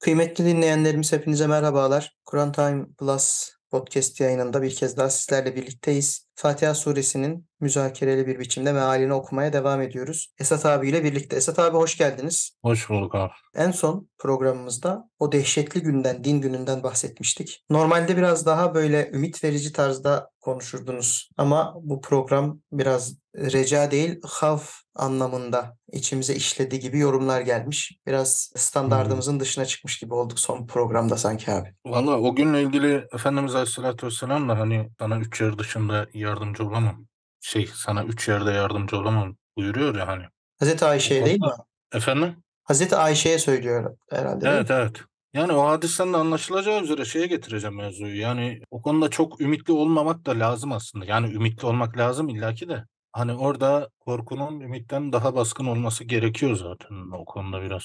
Kıymetli dinleyenlerimiz hepinize merhabalar. Kur'an Time Plus podcast yayınında bir kez daha sizlerle birlikteyiz. Fatiha suresinin müzakereli bir biçimde mealini okumaya devam ediyoruz. Esat abiyle birlikte. Esat abi hoş geldiniz. Hoş bulduk abi. En son programımızda o dehşetli günden, din gününden bahsetmiştik. Normalde biraz daha böyle ümit verici tarzda konuşurdunuz. Ama bu program biraz reca değil, havf anlamında içimize işlediği gibi yorumlar gelmiş. Biraz standardımızın dışına çıkmış gibi olduk son programda sanki abi. Valla o günle ilgili Efendimiz Aleyhisselatü Vesselam da hani sana üç yer dışında yardımcı olamam. Şey sana üç yerde yardımcı olamam buyuruyor ya hani. Hazreti Ayşe'ye değil mi? Efendim? Hazreti Ayşe'ye söylüyor herhalde. Evet evet. Yani o hadisten de anlaşılacağı üzere şeye getireceğim mevzuyu. Yani o konuda çok ümitli olmamak da lazım aslında. Yani ümitli olmak lazım illaki de. Hani orada korkunun ümitten daha baskın olması gerekiyor zaten o konuda biraz.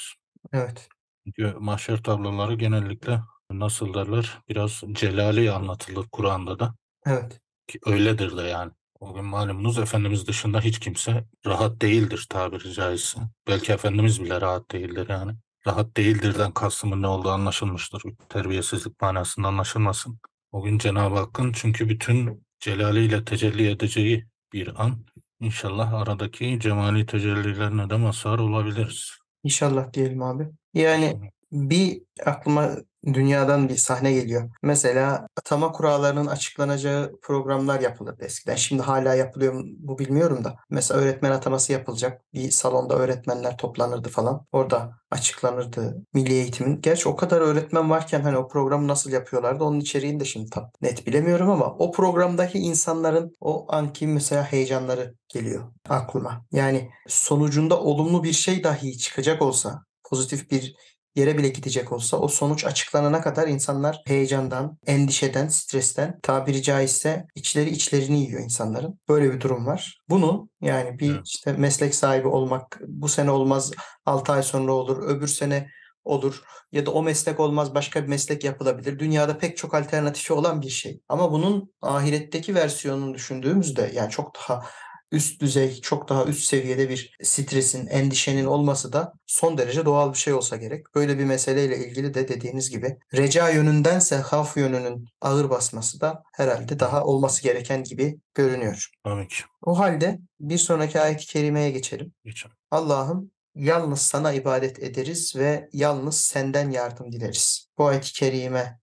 Evet. Çünkü mahşer tabloları genellikle nasıl derler biraz celali anlatılır Kur'an'da da. Evet. Ki öyledir de yani. O gün malumunuz Efendimiz dışında hiç kimse rahat değildir tabiri caizse. Belki Efendimiz bile rahat değildir yani. Rahat değildirden kastımın ne olduğu anlaşılmıştır. Terbiyesizlik manasında anlaşılmasın. O gün Cenab-ı Hakk'ın çünkü bütün celaliyle tecelli edeceği bir an. İnşallah aradaki cemali tecellilerine de mazhar olabiliriz. İnşallah diyelim abi. Yani bir aklıma dünyadan bir sahne geliyor. Mesela atama kurallarının açıklanacağı programlar yapılırdı eskiden. Şimdi hala yapılıyor mu bilmiyorum da. Mesela öğretmen ataması yapılacak. Bir salonda öğretmenler toplanırdı falan. Orada açıklanırdı milli eğitimin. Gerçi o kadar öğretmen varken hani o programı nasıl yapıyorlardı onun içeriğini de şimdi tam net bilemiyorum ama o programdaki insanların o anki mesela heyecanları geliyor aklıma. Yani sonucunda olumlu bir şey dahi çıkacak olsa pozitif bir yere bile gidecek olsa o sonuç açıklanana kadar insanlar heyecandan, endişeden, stresten tabiri caizse içleri içlerini yiyor insanların. Böyle bir durum var. Bunun yani bir işte meslek sahibi olmak bu sene olmaz 6 ay sonra olur, öbür sene olur ya da o meslek olmaz başka bir meslek yapılabilir. Dünyada pek çok alternatifi olan bir şey. Ama bunun ahiretteki versiyonunu düşündüğümüzde yani çok daha üst düzey, çok daha üst seviyede bir stresin, endişenin olması da son derece doğal bir şey olsa gerek. Böyle bir meseleyle ilgili de dediğiniz gibi reca yönündense havf yönünün ağır basması da herhalde daha olması gereken gibi görünüyor. Tabii ki. O halde bir sonraki ayet-i kerimeye geçelim. Geçelim. Allah'ım yalnız sana ibadet ederiz ve yalnız senden yardım dileriz. Bu ayet-i kerime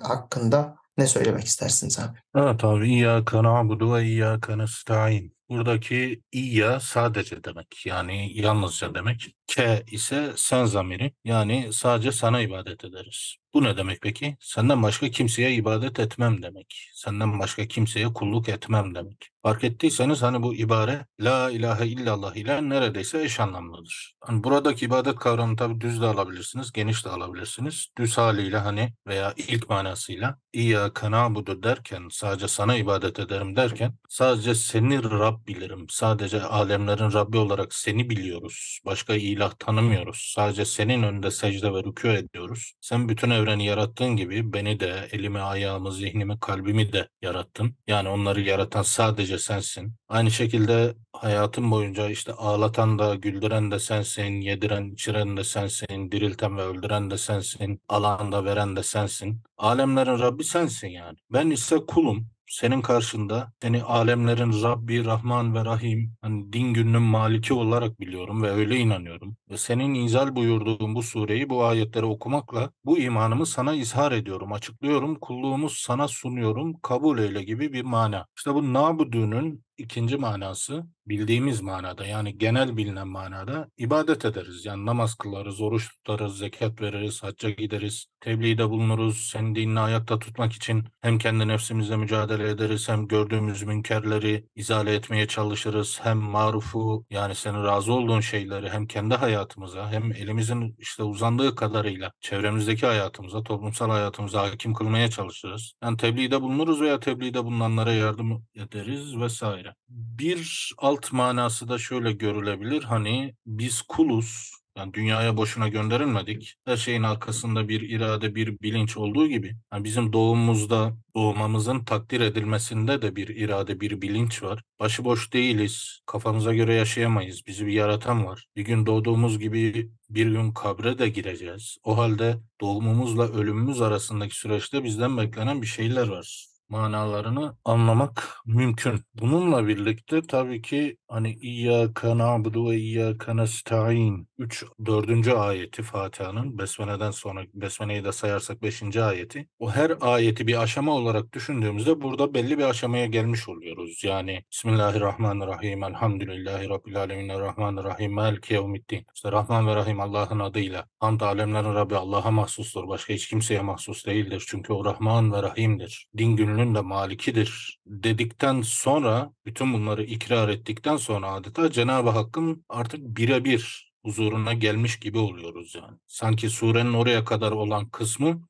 hakkında ne söylemek istersiniz abi? Evet abi İyyâke na'budu ve İyyâke nestaîn. Buradaki İyya sadece demek. Yani yalnızca demek. Ke ise sen zamiri. Yani sadece sana ibadet ederiz. Bu ne demek peki? Senden başka kimseye ibadet etmem demek. Senden başka kimseye kulluk etmem demek. Fark ettiyseniz hani bu ibare La ilahe illallah ile neredeyse eş anlamlıdır. Hani buradaki ibadet kavramını tabi düz de alabilirsiniz, geniş de alabilirsiniz. Düz haliyle hani veya ilk manasıyla İyyâke na'budu derken sadece sana ibadet ederim derken sadece seni Rab bilirim. Sadece alemlerin Rabbi olarak seni biliyoruz. Başka ilah tanımıyoruz. Sadece senin önünde secde ve rükû ediyoruz. Sen bütün evreni yarattığın gibi beni de, elimi, ayağımı, zihnimi, kalbimi de yarattın. Yani onları yaratan sadece sensin. Aynı şekilde hayatım boyunca işte ağlatan da, güldüren de sensin, yediren, içiren de sensin, dirilten ve öldüren de sensin, alan da veren de sensin. Alemlerin Rabbi sensin yani. Ben ise kulum. Senin karşında seni alemlerin Rabbi, Rahman ve Rahim, hani din gününün maliki olarak biliyorum ve öyle inanıyorum. Ve senin izal buyurduğun bu sureyi, bu ayetleri okumakla bu imanımı sana izhar ediyorum, açıklıyorum, kulluğumu sana sunuyorum, kabul eyle gibi bir mana. İşte bu nabudunun ikinci manası bildiğimiz manada yani genel bilinen manada ibadet ederiz. Yani namaz kılarız, oruç tutarız, zekat veririz, hacca gideriz, tebliğde bulunuruz. Senin dinini ayakta tutmak için hem kendi nefsimizle mücadele ederiz hem gördüğümüz münkerleri izale etmeye çalışırız. Hem marufu yani senin razı olduğun şeyleri hem kendi hayatımıza hem elimizin işte uzandığı kadarıyla çevremizdeki hayatımıza, toplumsal hayatımıza hakim kılmaya çalışırız. Yani tebliğde bulunuruz veya tebliğde bulunanlara yardım ederiz vesaire. Bir alt manası da şöyle görülebilir. Hani biz kuluz. Yani dünyaya boşuna gönderilmedik. Her şeyin arkasında bir irade, bir bilinç olduğu gibi yani bizim doğumumuzda doğmamızın takdir edilmesinde de bir irade, bir bilinç var. Başıboş değiliz. Kafamıza göre yaşayamayız. Bizi bir yaratan var. Bir gün doğduğumuz gibi bir gün kabre de gireceğiz. O halde doğumumuzla ölümümüz arasındaki süreçte bizden beklenen bir şeyler var manalarını anlamak mümkün. Bununla birlikte tabii ki hani İyyâke na'budu ve İyyâke nesta'in 3 4. ayeti Fatiha'nın Besmele'den sonra Besmele'yi de sayarsak 5. ayeti. O her ayeti bir aşama olarak düşündüğümüzde burada belli bir aşamaya gelmiş oluyoruz. Yani Bismillahirrahmanirrahim Elhamdülillahi Rabbil Alemin Rahmanirrahim Maliki Yevmiddin. İşte Rahman ve Rahim Allah'ın adıyla. Hamd alemlerin Rabbi Allah'a mahsustur. Başka hiç kimseye mahsus değildir. Çünkü o Rahman ve Rahim'dir. Din gününün de malikidir dedikten sonra bütün bunları ikrar ettikten sonra adeta Cenab-ı Hakk'ın artık birebir huzuruna gelmiş gibi oluyoruz yani. Sanki surenin oraya kadar olan kısmı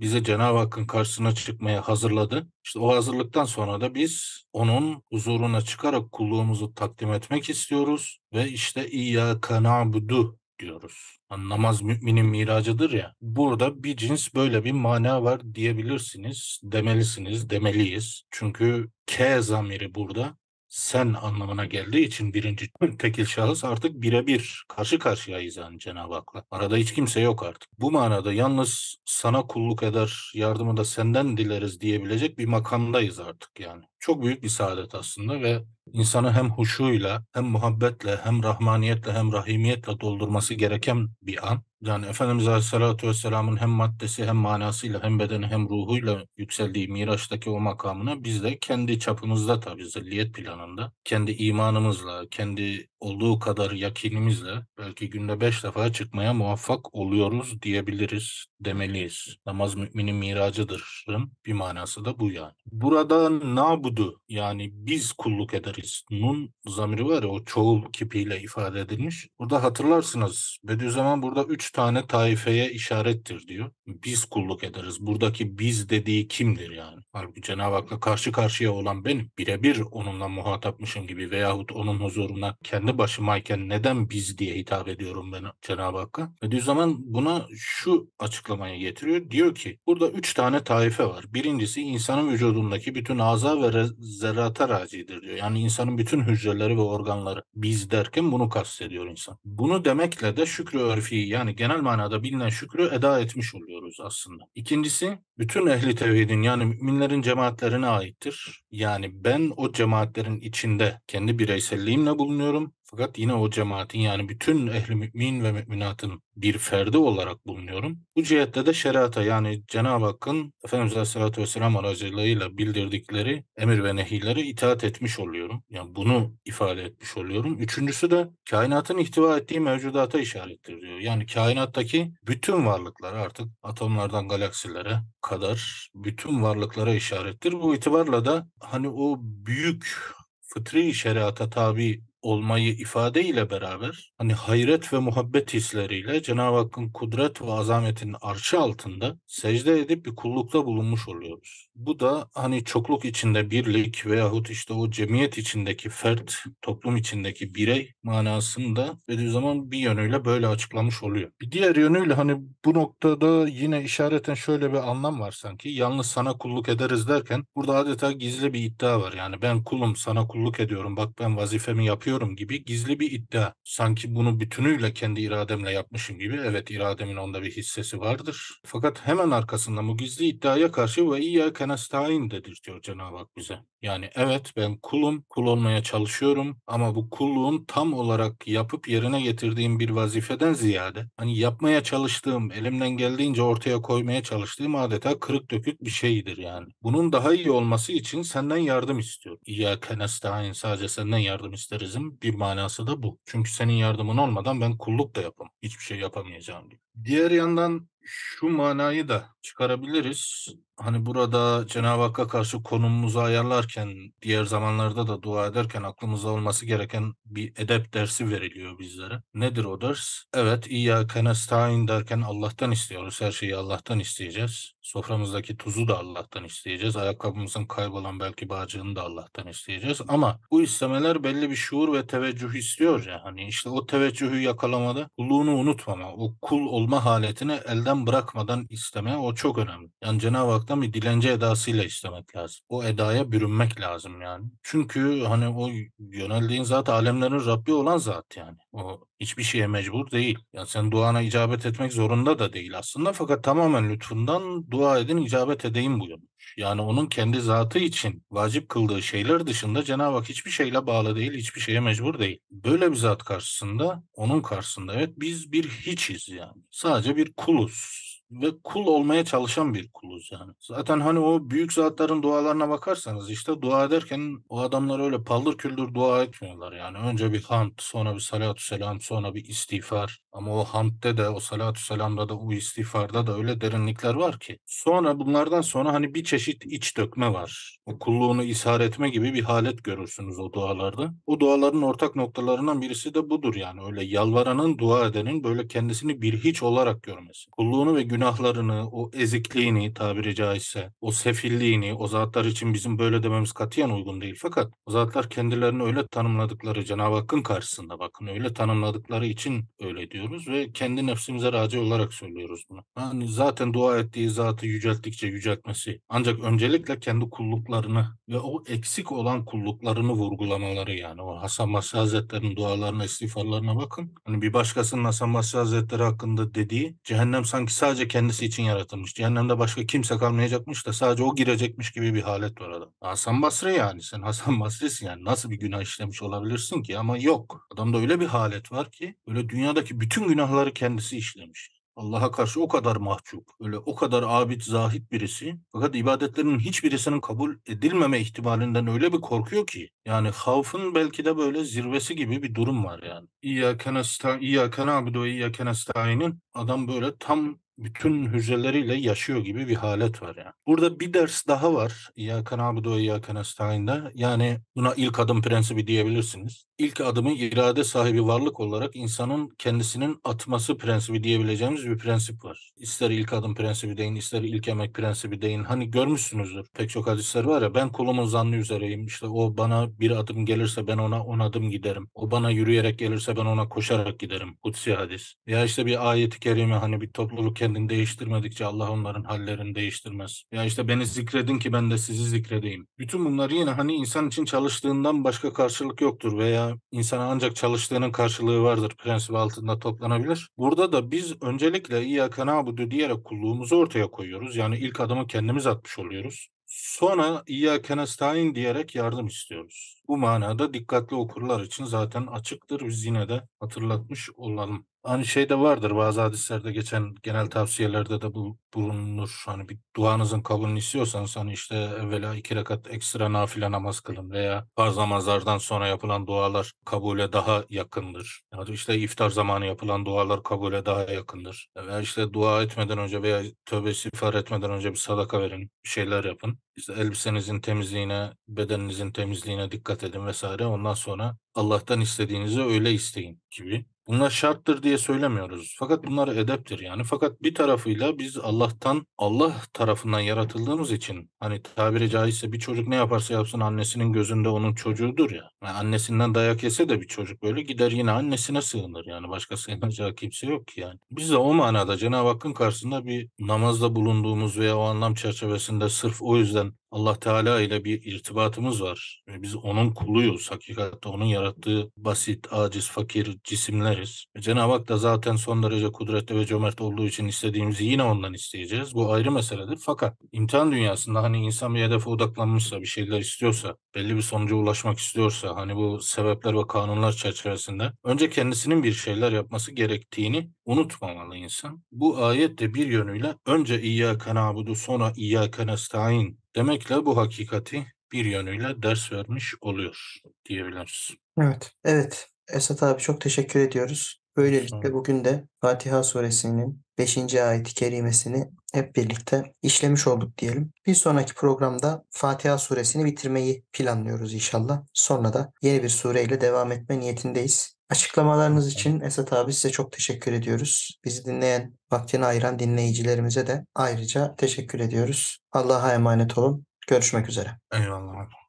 bize Cenab-ı Hakk'ın karşısına çıkmaya hazırladı. İşte o hazırlıktan sonra da biz onun huzuruna çıkarak kulluğumuzu takdim etmek istiyoruz ve işte İyyâke na'budu diyoruz. Yani namaz müminin miracıdır ya. Burada bir cins böyle bir mana var diyebilirsiniz, demelisiniz, demeliyiz. Çünkü K zamiri burada sen anlamına geldiği için birinci tekil şahıs artık birebir karşı karşıyayız yani Cenab-ı Hak'la. Arada hiç kimse yok artık. Bu manada yalnız sana kulluk eder, yardımı da senden dileriz diyebilecek bir makamdayız artık yani. Çok büyük bir saadet aslında ve insanı hem huşuyla, hem muhabbetle, hem rahmaniyetle, hem rahimiyetle doldurması gereken bir an. Yani Efendimiz Aleyhisselatü Vesselam'ın hem maddesi hem manasıyla hem bedeni hem ruhuyla yükseldiği Miraç'taki o makamına biz de kendi çapımızda tabii zilliyet planında, kendi imanımızla, kendi olduğu kadar yakinimizle belki günde beş defa çıkmaya muvaffak oluyoruz diyebiliriz, demeliyiz. Namaz müminin miracıdırın bir manası da bu yani. Burada nabudu yani biz kulluk ederiz. Nun zamiri var ya o çoğul kipiyle ifade edilmiş. Burada hatırlarsınız Bediüzzaman burada üç tane taifeye işarettir diyor. Biz kulluk ederiz. Buradaki biz dediği kimdir yani? Halbuki Cenab-ı Hak'la karşı karşıya olan benim. Birebir onunla muhatapmışım gibi veyahut onun huzuruna kendi başımayken neden biz diye hitap ediyorum ben Cenab-ı Hakk'a? Bediüzzaman buna şu açıklamaya getiriyor. Diyor ki burada üç tane taife var. Birincisi insanın vücudundaki bütün aza ve zerrata racidir diyor. Yani insanın bütün hücreleri ve organları biz derken bunu kastediyor insan. Bunu demekle de şükrü örfi yani genel manada bilinen şükrü eda etmiş oluyoruz aslında. İkincisi bütün ehli tevhidin yani müminlerin cemaatlerine aittir. Yani ben o cemaatlerin içinde kendi bireyselliğimle bulunuyorum. Fakat yine o cemaatin yani bütün ehli mümin ve müminatın bir ferdi olarak bulunuyorum. Bu cihette de şerata yani Cenab-ı Hakk'ın Efendimiz Aleyhisselatü Vesselam aracılığıyla bildirdikleri emir ve nehirleri itaat etmiş oluyorum. Yani bunu ifade etmiş oluyorum. Üçüncüsü de kainatın ihtiva ettiği mevcudata işarettir diyor. Yani kainattaki bütün varlıklar artık atomlardan galaksilere kadar bütün varlıklara işarettir. Bu itibarla da hani o büyük fıtri şeriata tabi olmayı ifade ile beraber hani hayret ve muhabbet hisleriyle Cenab-ı Hakk'ın kudret ve azametinin arşı altında secde edip bir kullukta bulunmuş oluyoruz. Bu da hani çokluk içinde birlik veyahut işte o cemiyet içindeki fert, toplum içindeki birey manasında Bediüzzaman bir yönüyle böyle açıklamış oluyor. Bir diğer yönüyle hani bu noktada yine işareten şöyle bir anlam var sanki. Yalnız sana kulluk ederiz derken burada adeta gizli bir iddia var. Yani ben kulum sana kulluk ediyorum bak ben vazifemi yapıyorum gibi gizli bir iddia. Sanki bunu bütünüyle kendi irademle yapmışım gibi. Evet irademin onda bir hissesi vardır. Fakat hemen arkasında bu gizli iddiaya karşı ve iyyâke nestaîn dedirtiyor Cenab-ı Hak bize. Yani evet ben kulum, kul olmaya çalışıyorum ama bu kulluğun tam olarak yapıp yerine getirdiğim bir vazifeden ziyade hani yapmaya çalıştığım, elimden geldiğince ortaya koymaya çalıştığım adeta kırık dökük bir şeydir yani. Bunun daha iyi olması için senden yardım istiyorum. İyyâke nestaîn sadece senden yardım isterizim bir manası da bu. Çünkü senin yardımın olmadan ben kulluk da yapamam. Hiçbir şey yapamayacağım diyor. Diğer yandan Şu manayı da çıkarabiliriz. Hani burada Cenab-ı Hakk'a karşı konumumuzu ayarlarken, diğer zamanlarda da dua ederken aklımızda olması gereken bir edep dersi veriliyor bizlere. Nedir o ders? Evet, İyyâke nestaîn derken Allah'tan istiyoruz. Her şeyi Allah'tan isteyeceğiz. Soframızdaki tuzu da Allah'tan isteyeceğiz. Ayakkabımızın kaybolan belki bağcığını da Allah'tan isteyeceğiz. Ama bu istemeler belli bir şuur ve teveccüh istiyor ya. Hani işte o teveccühü yakalamada kulluğunu unutmama, o kul olma haletini elden bırakmadan isteme o çok önemli. Yani Cenab-ı Hak'tan bir dilenci edasıyla istemek lazım. O edaya bürünmek lazım yani. Çünkü hani o yöneldiğin zat alemlerin Rabbi olan zat yani. O hiçbir şeye mecbur değil. Yani sen duana icabet etmek zorunda da değil aslında fakat tamamen lütfundan dua edin icabet edeyim buyurmuş. Yani onun kendi zatı için vacip kıldığı şeyler dışında Cenab-ı Hak hiçbir şeyle bağlı değil, hiçbir şeye mecbur değil. Böyle bir zat karşısında, onun karşısında evet biz bir hiçiz yani. Sadece bir kuluz ve kul olmaya çalışan bir kuluz yani. Zaten hani o büyük zatların dualarına bakarsanız işte dua ederken o adamlar öyle paldır küldür dua etmiyorlar yani. Önce bir hamd, sonra bir salatü selam, sonra bir istiğfar. Ama o hamdde de, o salatü selamda da, o istiğfarda da öyle derinlikler var ki. Sonra bunlardan sonra hani bir çeşit iç dökme var. O kulluğunu ishar etme gibi bir halet görürsünüz o dualarda. O duaların ortak noktalarından birisi de budur yani. Öyle yalvaranın, dua edenin böyle kendisini bir hiç olarak görmesi. Kulluğunu ve günahlarını, o ezikliğini tabiri caizse, o sefilliğini, o zatlar için bizim böyle dememiz katiyen uygun değil. Fakat o zatlar kendilerini öyle tanımladıkları Cenab-ı Hakk'ın karşısında bakın öyle tanımladıkları için öyle diyoruz ve kendi nefsimize raci olarak söylüyoruz bunu. Yani zaten dua ettiği zatı yücelttikçe yüceltmesi ancak öncelikle kendi kulluklarını ve o eksik olan kulluklarını vurgulamaları yani. O Hasan Basri Hazretleri'nin dualarına, istiğfarlarına bakın. Hani bir başkasının Hasan Basri Hazretleri hakkında dediği cehennem sanki sadece kendisi için yaratılmış. Cehennemde başka kimse kalmayacakmış da sadece o girecekmiş gibi bir halet var adam. Hasan Basri yani sen Hasan Basri'sin yani nasıl bir günah işlemiş olabilirsin ki ama yok. Adamda öyle bir halet var ki öyle dünyadaki bütün günahları kendisi işlemiş. Allah'a karşı o kadar mahcup, öyle o kadar abid, zahit birisi. Fakat ibadetlerinin hiçbirisinin kabul edilmeme ihtimalinden öyle bir korkuyor ki. Yani havfın belki de böyle zirvesi gibi bir durum var yani. İyyâke nesta'in, İyyâke na'budu ve İyyâke nesta'inin adam böyle tam bütün hücreleriyle yaşıyor gibi bir halet var yani. Burada bir ders daha var. İyyâke na'budu ve İyyâke nestaîn'de. Yani buna ilk adım prensibi diyebilirsiniz. İlk adımı irade sahibi varlık olarak insanın kendisinin atması prensibi diyebileceğimiz bir prensip var. İster ilk adım prensibi deyin, ister ilk emek prensibi deyin. Hani görmüşsünüzdür. Pek çok hadisler var ya ben kulumun zannı üzereyim. İşte o bana bir adım gelirse ben ona on adım giderim. O bana yürüyerek gelirse ben ona koşarak giderim. Kutsi hadis. Ya işte bir ayeti kerime hani bir topluluk kendini değiştirmedikçe Allah onların hallerini değiştirmez. Ya işte beni zikredin ki ben de sizi zikredeyim. Bütün bunlar yine hani insan için çalıştığından başka karşılık yoktur veya insana ancak çalıştığının karşılığı vardır prensibi altında toplanabilir. Burada da biz öncelikle İyyâke nâbudu diyerek kulluğumuzu ortaya koyuyoruz. Yani ilk adımı kendimiz atmış oluyoruz. Sonra İyyâke nestaîn diyerek yardım istiyoruz. Bu manada dikkatli okurlar için zaten açıktır. Biz yine de hatırlatmış olalım. Hani şey de vardır bazı hadislerde geçen genel tavsiyelerde de bu bulunur. Hani bir duanızın kabulünü istiyorsanız hani işte evvela iki rekat ekstra nafile namaz kılın veya farz namazlardan sonra yapılan dualar kabule daha yakındır. Yani işte iftar zamanı yapılan dualar kabule daha yakındır. Veya işte dua etmeden önce veya tövbe istiğfar etmeden önce bir sadaka verin, bir şeyler yapın. İşte elbisenizin temizliğine, bedeninizin temizliğine dikkat edin vesaire. Ondan sonra Allah'tan istediğinizi öyle isteyin gibi. Bunlar şarttır diye söylemiyoruz. Fakat bunlar edeptir yani. Fakat bir tarafıyla biz Allah'tan, Allah tarafından yaratıldığımız için hani tabiri caizse bir çocuk ne yaparsa yapsın annesinin gözünde onun çocuğudur ya. Yani annesinden dayak yese de bir çocuk böyle gider yine annesine sığınır yani. Başka sığınacağı kimse yok ki yani. Biz de o manada Cenab-ı Hakk'ın karşısında bir namazda bulunduğumuz veya o anlam çerçevesinde sırf o yüzden Allah Teala ile bir irtibatımız var. Biz onun kuluyuz. Hakikatte onun yarattığı basit, aciz, fakir cisimleriz. Ve Cenab-ı Hak da zaten son derece kudretli ve cömert olduğu için istediğimizi yine ondan isteyeceğiz. Bu ayrı meseledir. Fakat imtihan dünyasında hani insan bir hedefe odaklanmışsa, bir şeyler istiyorsa, belli bir sonuca ulaşmak istiyorsa, hani bu sebepler ve kanunlar çerçevesinde önce kendisinin bir şeyler yapması gerektiğini unutmamalı insan. Bu ayet de bir yönüyle önce İyyâke nâbudu sonra İyyâke nestaîn demekle bu hakikati bir yönüyle ders vermiş oluyor diyebiliriz. Evet, evet. Esat abi çok teşekkür ediyoruz. Böylelikle bugün de Fatiha suresinin 5. ayet-i kerimesini hep birlikte işlemiş olduk diyelim. Bir sonraki programda Fatiha suresini bitirmeyi planlıyoruz inşallah. Sonra da yeni bir sureyle devam etme niyetindeyiz. Açıklamalarınız için Esat abi size çok teşekkür ediyoruz. Bizi dinleyen, vaktini ayıran dinleyicilerimize de ayrıca teşekkür ediyoruz. Allah'a emanet olun. Görüşmek üzere. Eyvallah.